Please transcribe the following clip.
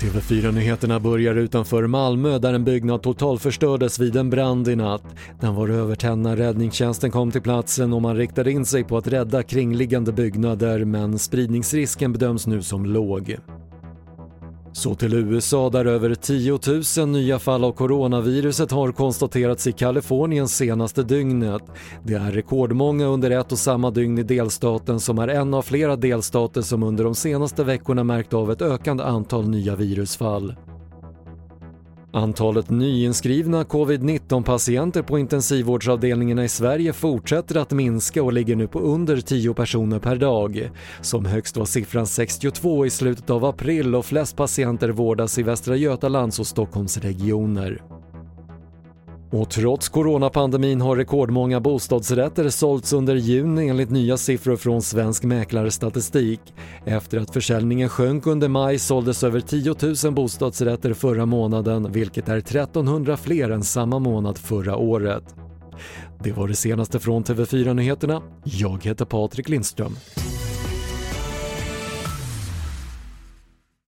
TV4-nyheterna börjar utanför Malmö där en byggnad totalförstördes vid en brand i natt. Den var övertänd när räddningstjänsten kom till platsen och man riktade in sig på att rädda kringliggande byggnader men spridningsrisken bedöms nu som låg. Så till USA där över 10 000 nya fall av coronaviruset har konstaterats i Kalifornien senaste dygnet. Det är rekordmånga under ett och samma dygn i delstaten som är en av flera delstater som under de senaste veckorna märkt av ett ökande antal nya virusfall. Antalet nyinskrivna covid-19 patienter på intensivvårdsavdelningarna i Sverige fortsätter att minska och ligger nu på under 10 personer per dag. Som högst var siffran 62 i slutet av april och flest patienter vårdas i Västra Götalands och Stockholmsregioner. Och trots coronapandemin har rekordmånga bostadsrätter sålts under juni enligt nya siffror från Svensk Mäklarstatistik. Efter att försäljningen sjönk under maj såldes över 10 000 bostadsrätter förra månaden vilket är 1300 fler än samma månad förra året. Det var det senaste från TV4 Nyheterna. Jag heter Patrik Lindström.